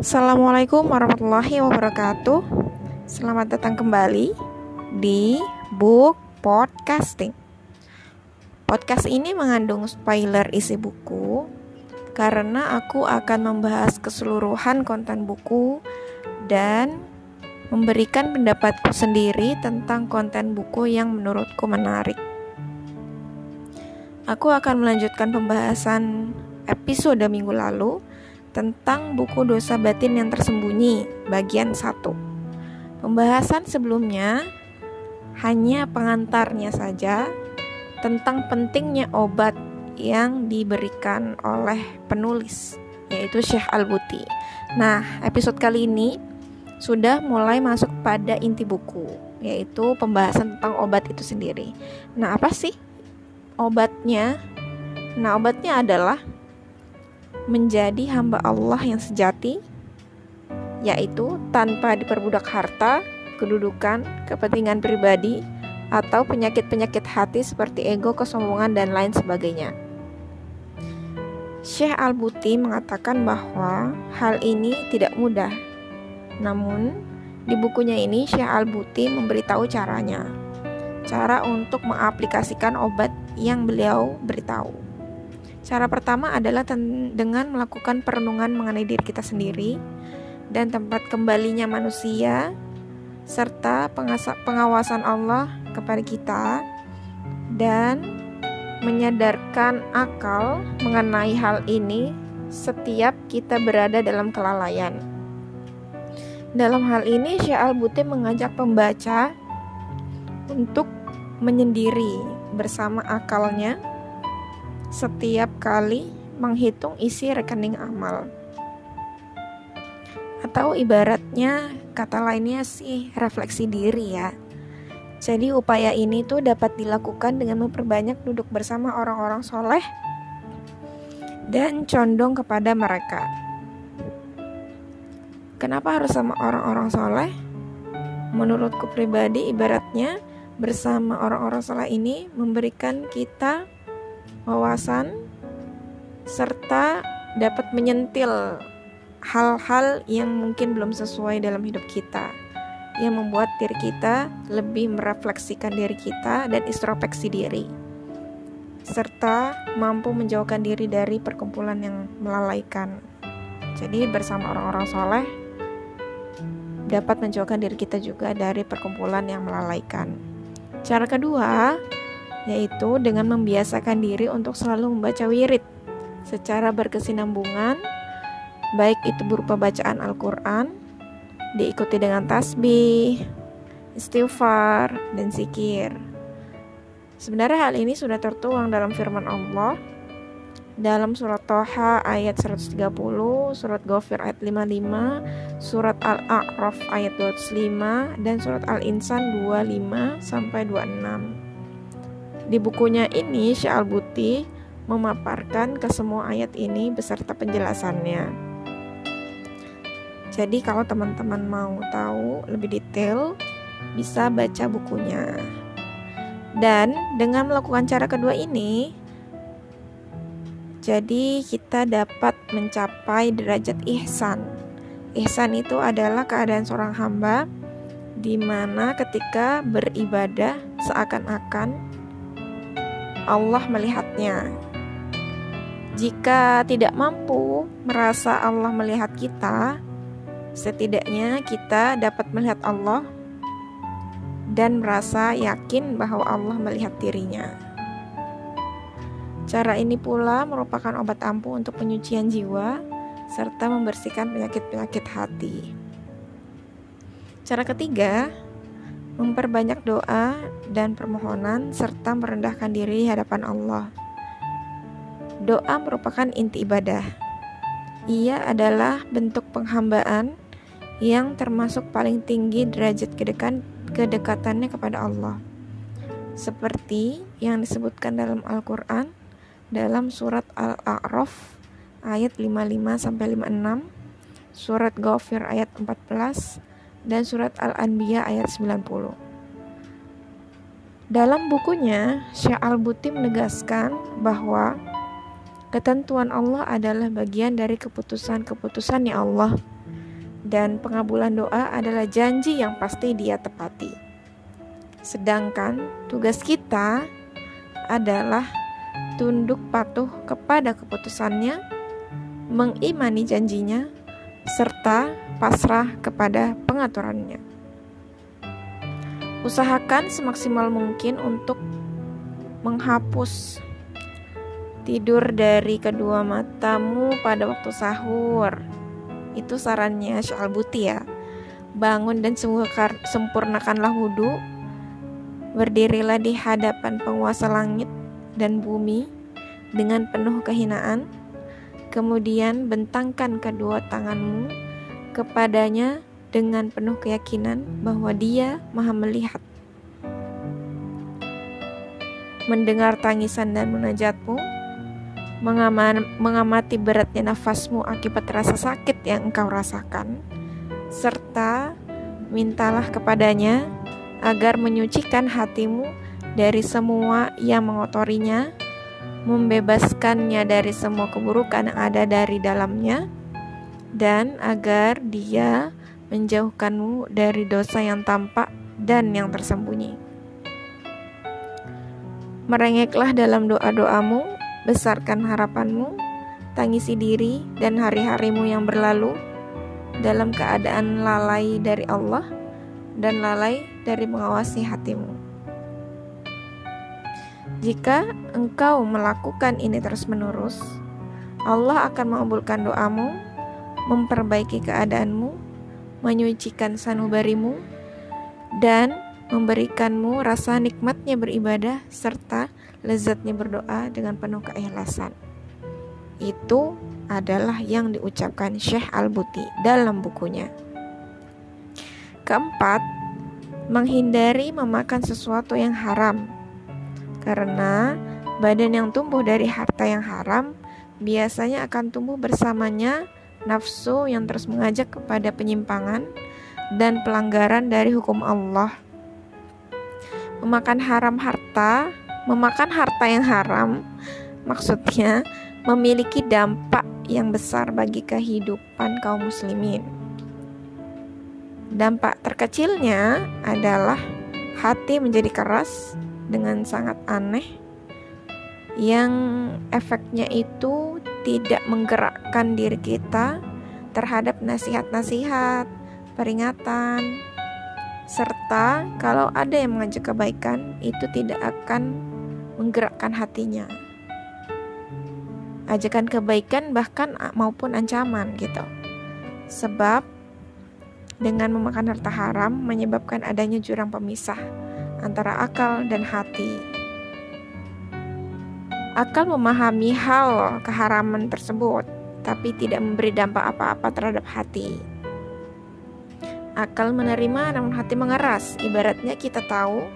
Assalamualaikum warahmatullahi wabarakatuh. Selamat datang kembali di Book Podcasting. Podcast ini mengandung spoiler isi buku karena aku akan membahas keseluruhan konten buku dan memberikan pendapatku sendiri tentang konten buku yang menurutku menarik. Aku akan melanjutkan pembahasan episode minggu lalu tentang buku dosa batin yang tersembunyi bagian 1. Pembahasan sebelumnya hanya pengantarnya saja tentang pentingnya obat yang diberikan oleh penulis yaitu Syekh Al-Buti. Nah, episode kali ini sudah mulai masuk pada inti buku yaitu pembahasan tentang obat itu sendiri. Nah, apa sih obatnya? Nah, obatnya adalah menjadi hamba Allah yang sejati, yaitu tanpa diperbudak harta, kedudukan, kepentingan pribadi, atau penyakit-penyakit hati seperti ego, kesombongan, dan lain sebagainya. Syekh Al-Buti mengatakan bahwa hal ini tidak mudah. Namun, di bukunya ini Syekh Al-Buti memberitahu caranya. Cara untuk mengaplikasikan obat yang beliau beritahu. Cara pertama adalah dengan melakukan perenungan mengenai diri kita sendiri dan tempat kembalinya manusia serta pengawasan Allah kepada kita dan menyadarkan akal mengenai hal ini setiap kita berada dalam kelalaian. Dalam hal ini Syekh Al-Buti mengajak pembaca untuk menyendiri bersama akalnya setiap kali menghitung isi rekening amal. Atau ibaratnya kata lainnya sih refleksi diri ya. Jadi upaya ini tuh dapat dilakukan dengan memperbanyak duduk bersama orang-orang soleh dan condong kepada mereka. Kenapa harus sama orang-orang soleh? Menurutku pribadi ibaratnya bersama orang-orang soleh ini memberikan kita wawasan, serta dapat menyentil hal-hal yang mungkin belum sesuai dalam hidup kita yang membuat diri kita lebih merefleksikan diri kita dan introspeksi diri serta mampu menjauhkan diri dari perkumpulan yang melalaikan. Jadi bersama orang-orang soleh dapat menjauhkan diri kita juga dari perkumpulan yang melalaikan. Cara kedua, yaitu dengan membiasakan diri untuk selalu membaca wirid secara berkesinambungan, baik itu berupa bacaan Al-Quran, diikuti dengan tasbih, istighfar, dan zikir. Sebenarnya hal ini sudah tertuang dalam firman Allah dalam surat Toha ayat 130, surat Ghafir ayat 55, surat Al-A'raf ayat 25, dan surat Al-Insan 25 sampai 26. Di bukunya ini, Syekh Al-Buti memaparkan ke semua ayat ini beserta penjelasannya. Jadi kalau teman-teman mau tahu lebih detail, bisa baca bukunya. Dan dengan melakukan cara kedua ini, jadi kita dapat mencapai derajat ihsan. Ihsan itu adalah keadaan seorang hamba di mana ketika beribadah seakan-akan Allah melihatnya. Jika tidak mampu merasa Allah melihat kita, setidaknya kita dapat melihat Allah dan merasa yakin bahwa Allah melihat dirinya. Cara ini pula merupakan obat ampuh untuk penyucian jiwa serta membersihkan penyakit-penyakit hati. Cara ketiga, memperbanyak doa dan permohonan serta merendahkan diri di hadapan Allah. Doa merupakan inti ibadah. Ia adalah bentuk penghambaan yang termasuk paling tinggi derajat kedekan, kedekatannya kepada Allah. Seperti yang disebutkan dalam Al-Qur'an dalam surat Al-A'raf ayat 55 sampai 56, surat Ghafir ayat 14 dan surat Al-Anbiya ayat 90. Dalam bukunya, Syekh Al-Buti menegaskan bahwa ketentuan Allah adalah bagian dari keputusan-keputusannya Allah dan pengabulan doa adalah janji yang pasti dia tepati. Sedangkan tugas kita adalah tunduk patuh kepada keputusannya, mengimani janjinya, serta pasrah kepada pengaturannya. Usahakan semaksimal mungkin untuk menghapus tidur dari kedua matamu pada waktu sahur. Itu sarannya Syalbuti ya. Bangun dan sempurnakanlah wudhu. Berdirilah di hadapan penguasa langit dan bumi dengan penuh kehinaan. Kemudian bentangkan kedua tanganmu kepadanya dengan penuh keyakinan bahwa dia maha melihat. Mendengar tangisan dan munajatmu, mengamati beratnya nafasmu akibat rasa sakit yang engkau rasakan, serta mintalah kepadanya agar menyucikan hatimu dari semua yang mengotorinya, membebaskannya dari semua keburukan yang ada dari dalamnya, dan agar dia menjauhkanmu dari dosa yang tampak dan yang tersembunyi. Merengeklah dalam doa-doamu besarkan harapanmu, tangisi diri dan hari-harimu yang berlalu dalam keadaan lalai dari Allah dan lalai dari mengawasi hatimu. Jika engkau melakukan ini terus-menerus, Allah akan mengabulkan doamu, memperbaiki keadaanmu, menyucikan sanubarimu, dan memberikanmu rasa nikmatnya beribadah serta lezatnya berdoa dengan penuh keikhlasan. Itu adalah yang diucapkan Syekh Al-Buti dalam bukunya. Keempat, menghindari memakan sesuatu yang haram. Karena badan yang tumbuh dari harta yang haram biasanya akan tumbuh bersamanya nafsu yang terus mengajak kepada penyimpangan dan pelanggaran dari hukum Allah. Memakan haram harta Memakan harta yang haram maksudnya memiliki dampak yang besar bagi kehidupan kaum muslimin. Dampak terkecilnya adalah hati menjadi keras dengan sangat aneh yang efeknya itu tidak menggerakkan diri kita terhadap nasihat-nasihat, peringatan, serta kalau ada yang mengajak kebaikan itu tidak akan menggerakkan hatinya. Ajakan kebaikan bahkan maupun ancaman gitu. Sebab dengan memakan harta haram menyebabkan adanya jurang pemisah antara akal dan hati. Akal memahami hal keharaman tersebut, tapi tidak memberi dampak apa-apa terhadap hati. Akal menerima namun hati mengeras. Ibaratnya kita tahu,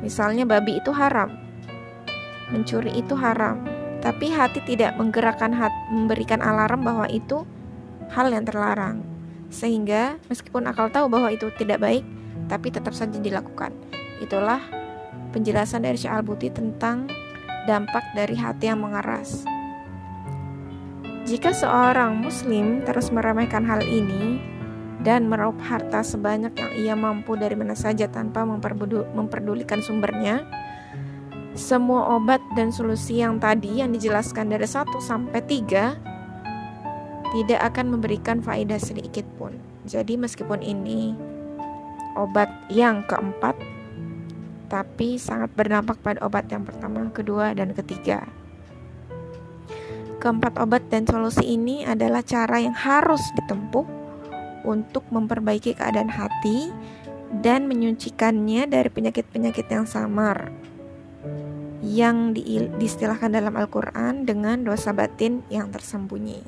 misalnya babi itu haram, mencuri itu haram, tapi hati tidak menggerakkan hati, memberikan alarm bahwa itu hal yang terlarang. Sehingga meskipun akal tahu bahwa itu tidak baik, tapi tetap saja dilakukan. Itulah penjelasan dari Syekh Al-Buti tentang dampak dari hati yang mengeras. Jika seorang muslim terus meremehkan hal ini dan meraup harta sebanyak yang ia mampu dari mana saja tanpa memperdulikan sumbernya, semua obat dan solusi yang tadi yang dijelaskan dari 1 sampai 3 tidak akan memberikan faedah sedikit pun. Jadi meskipun ini obat yang keempat tapi sangat berdampak pada obat yang pertama, kedua, dan ketiga. Keempat obat dan solusi ini adalah cara yang harus ditempuh untuk memperbaiki keadaan hati dan menyucikannya dari penyakit-penyakit yang samar yang di, diistilahkan dalam Al-Quran dengan dosa batin yang tersembunyi.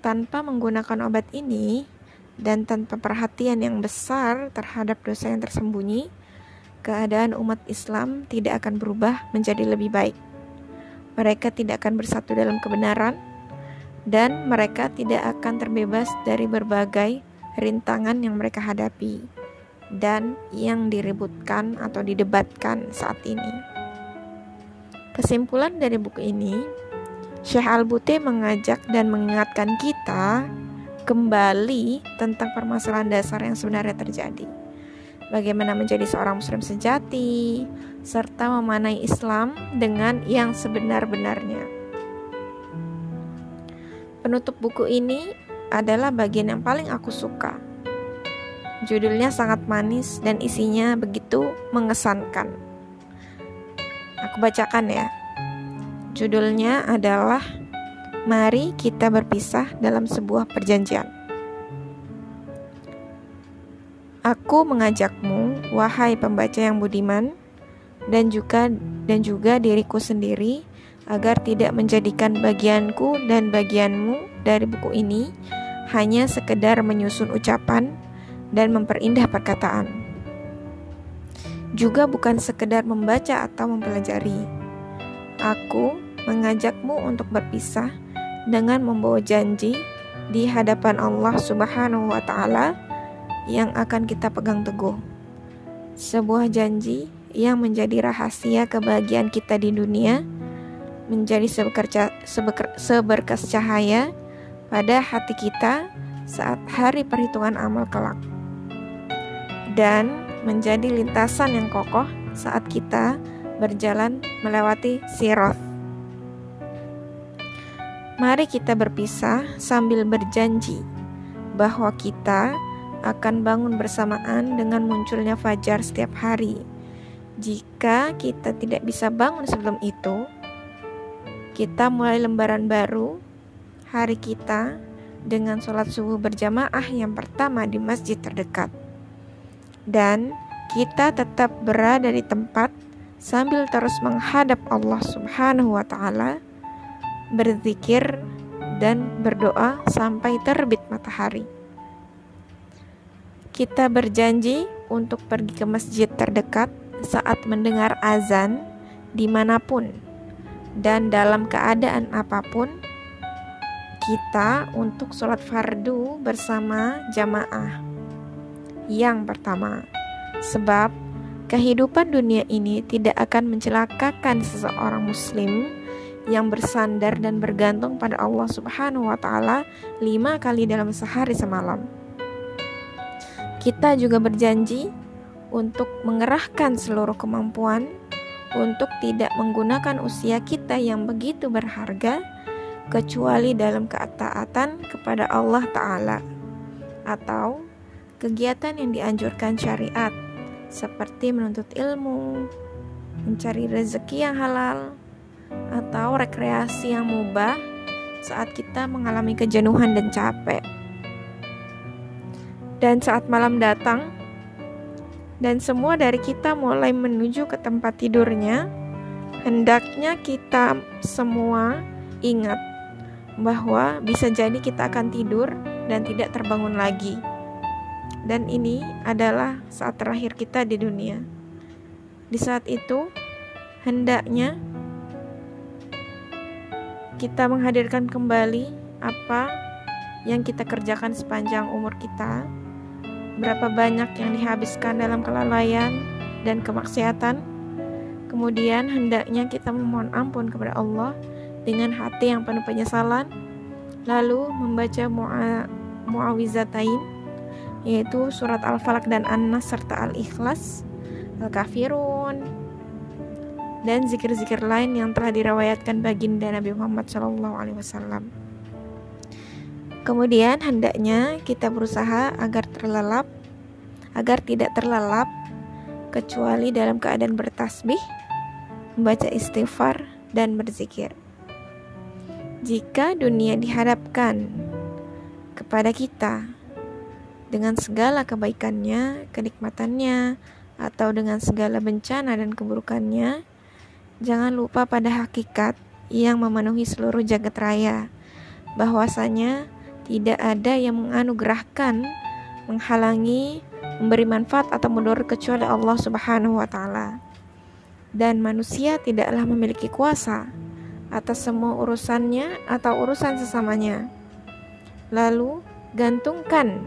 Tanpa menggunakan obat ini dan tanpa perhatian yang besar terhadap dosa yang tersembunyi, keadaan umat Islam tidak akan berubah menjadi lebih baik. Mereka tidak akan bersatu dalam kebenaran, dan mereka tidak akan terbebas dari berbagai rintangan yang mereka hadapi dan yang diributkan atau didebatkan saat ini. Kesimpulan dari buku ini, Syekh Al-Buti mengajak dan mengingatkan kita kembali tentang permasalahan dasar yang sebenarnya terjadi. Bagaimana menjadi seorang muslim sejati serta memanai Islam dengan yang sebenar-benarnya. Penutup buku ini adalah bagian yang paling aku suka. Judulnya sangat manis dan isinya begitu mengesankan. Aku bacakan ya. Judulnya adalah Mari kita berpisah dalam sebuah perjanjian. Aku mengajakmu, wahai pembaca yang budiman, dan juga dan juga diriku sendiri agar tidak menjadikan bagianku dan bagianmu dari buku ini hanya sekedar menyusun ucapan dan memperindah perkataan. Juga bukan sekedar membaca atau mempelajari. Aku mengajakmu untuk berpisah dengan membawa janji di hadapan Allah Subhanahu wa taala yang akan kita pegang teguh. Sebuah janji yang menjadi rahasia kebahagiaan kita di dunia menjadi seberkas cahaya pada hati kita saat hari perhitungan amal kelak dan menjadi lintasan yang kokoh saat kita berjalan melewati sirot. Mari kita berpisah sambil berjanji bahwa kita akan bangun bersamaan dengan munculnya fajar setiap hari. Jika kita tidak bisa bangun sebelum itu, kita mulai lembaran baru hari kita dengan sholat subuh berjamaah yang pertama di masjid terdekat. Dan kita tetap berada di tempat sambil terus menghadap Allah Subhanahu wa taala berzikir, dan berdoa sampai terbit matahari. Kita berjanji untuk pergi ke masjid terdekat saat mendengar azan di mana pun dan dalam keadaan apa pun kita untuk sholat fardu bersama jamaah. Yang pertama, sebab kehidupan dunia ini tidak akan mencelakakan seseorang muslim yang bersandar dan bergantung pada Allah Subhanahu wa Ta'ala lima kali dalam sehari semalam. Kita juga berjanji untuk mengerahkan seluruh kemampuan untuk tidak menggunakan usia kita yang begitu berharga kecuali dalam ketaatan kepada Allah Ta'ala atau kegiatan yang dianjurkan syariat seperti menuntut ilmu, mencari rezeki yang halal, atau rekreasi yang mubah saat kita mengalami kejenuhan dan capek. Dan saat malam datang, dan semua dari kita mulai menuju ke tempat tidurnya, hendaknya kita semua ingat bahwa bisa jadi kita akan tidur dan tidak terbangun lagi. Dan ini adalah saat terakhir kita di dunia. Di saat itu, hendaknya kita menghadirkan kembali apa yang kita kerjakan sepanjang umur kita, berapa banyak yang dihabiskan dalam kelalaian dan kemaksiatan. Kemudian hendaknya kita memohon ampun kepada Allah dengan hati yang penuh penyesalan, lalu membaca muawizatain yaitu surat Al-Falaq dan An-Nas serta Al-Ikhlas, Al-Kafirun, dan zikir-zikir lain yang telah dirawayatkan baginda Nabi Muhammad SAW. Kemudian hendaknya kita berusaha agar terlelap, agar tidak terlelap, kecuali dalam keadaan bertasbih, membaca istighfar, dan berzikir. Jika dunia dihadapkan kepada kita dengan segala kebaikannya, kenikmatannya, atau dengan segala bencana dan keburukannya, Jangan lupa pada hakikat yang memenuhi seluruh jagat raya, bahwasanya tidak ada yang menganugerahkan, menghalangi, memberi manfaat atau mudarat kecuali Allah Subhanahu wa taala. Dan manusia tidaklah memiliki kuasa atas semua urusannya atau urusan sesamanya. Lalu gantungkan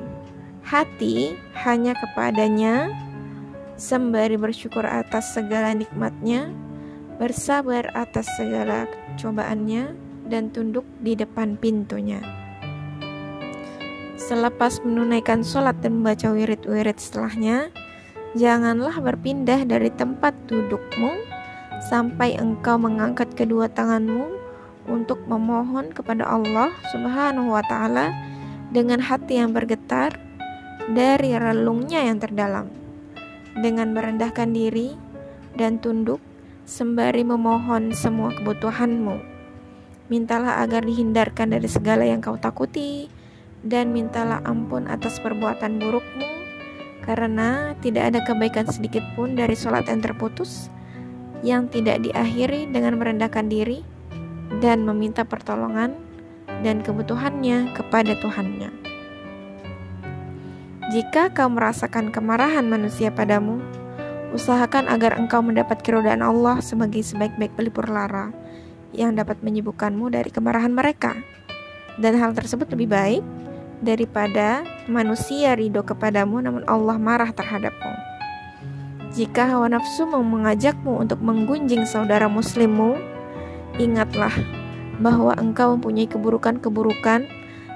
hati hanya kepadanya sembari bersyukur atas segala nikmatnya bersabar atas segala cobaannya, dan tunduk di depan pintunya. Selepas menunaikan sholat dan membaca wirid-wirid setelahnya, janganlah berpindah dari tempat dudukmu sampai engkau mengangkat kedua tanganmu untuk memohon kepada Allah Subhanahu wa Ta'ala dengan hati yang bergetar dari relungnya yang terdalam, dengan merendahkan diri dan tunduk sembari memohon semua kebutuhanmu. Mintalah agar dihindarkan dari segala yang kau takuti dan mintalah ampun atas perbuatan burukmu karena tidak ada kebaikan sedikit pun dari sholat yang terputus yang tidak diakhiri dengan merendahkan diri dan meminta pertolongan dan kebutuhannya kepada Tuhannya. Jika kau merasakan kemarahan manusia padamu, usahakan agar engkau mendapat keridhaan Allah sebagai sebaik-baik pelipur lara yang dapat menyibukkanmu dari kemarahan mereka. Dan hal tersebut lebih baik daripada manusia ridho kepadamu namun Allah marah terhadapmu. Jika hawa nafsu mau mengajakmu untuk menggunjing saudara muslimmu, ingatlah bahwa engkau mempunyai keburukan-keburukan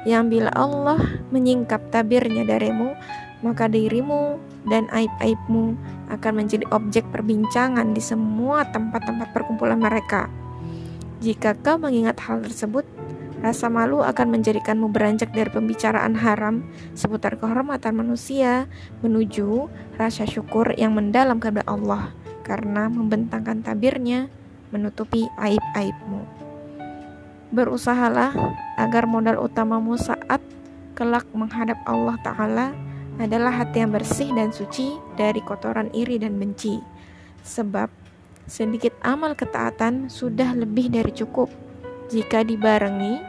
yang bila Allah menyingkap tabirnya darimu, maka dirimu dan aib-aibmu akan menjadi objek perbincangan di semua tempat-tempat perkumpulan mereka. Jika kau mengingat hal tersebut, Rasa malu akan menjadikanmu beranjak dari pembicaraan haram seputar kehormatan manusia menuju rasa syukur yang mendalam kepada Allah karena membentangkan tabirnya menutupi aib-aibmu. Berusahalah agar modal utamamu saat kelak menghadap Allah Ta'ala adalah hati yang bersih dan suci dari kotoran iri dan benci. Sebab sedikit amal ketaatan sudah lebih dari cukup jika dibarengi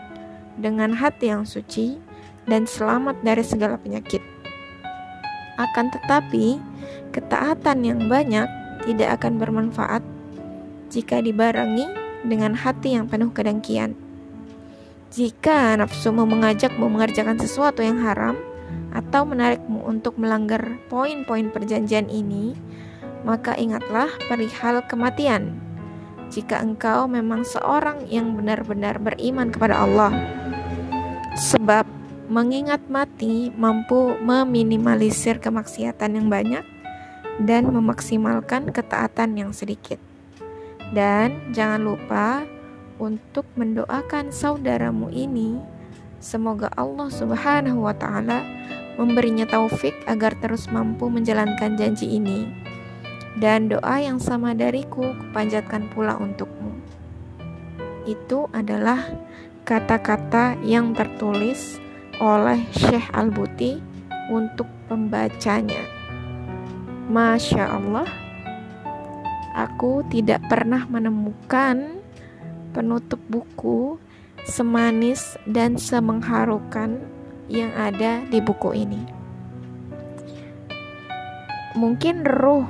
dengan hati yang suci dan selamat dari segala penyakit. Akan tetapi, ketaatan yang banyak tidak akan bermanfaat jika dibarengi dengan hati yang penuh kedengkian. Jika nafsumu mengajakmu mengerjakan sesuatu yang haram atau menarikmu untuk melanggar poin-poin perjanjian ini, maka ingatlah perihal kematian jika engkau memang seorang yang benar-benar beriman kepada Allah. Sebab mengingat mati mampu meminimalisir kemaksiatan yang banyak dan memaksimalkan ketaatan yang sedikit. Dan jangan lupa untuk mendoakan saudaramu ini semoga Allah Subhanahu wa taala memberinya taufik agar terus mampu menjalankan janji ini dan doa yang sama dariku kupanjatkan pula untukmu. Itu adalah kata-kata yang tertulis oleh Syekh Al-Buti untuk pembacanya. Masya Allah, aku tidak pernah menemukan penutup buku semanis dan semengharukan yang ada di buku ini. Mungkin ruh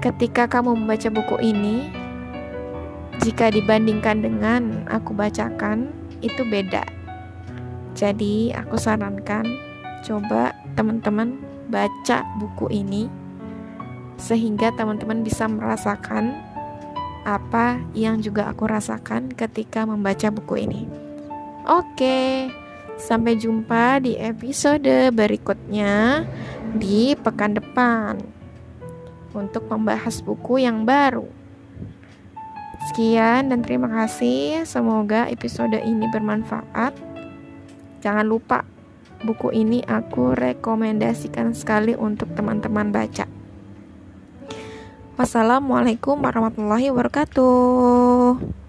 ketika kamu membaca buku ini, jika dibandingkan dengan aku bacakan, itu beda. Jadi, aku sarankan coba teman-teman baca buku ini sehingga teman-teman bisa merasakan apa yang juga aku rasakan ketika membaca buku ini. Oke, sampai jumpa di episode berikutnya di pekan depan untuk membahas buku yang baru. Sekian dan terima kasih. Semoga episode ini bermanfaat. Jangan lupa, buku ini aku rekomendasikan sekali untuk teman-teman baca. Wassalamualaikum warahmatullahi wabarakatuh.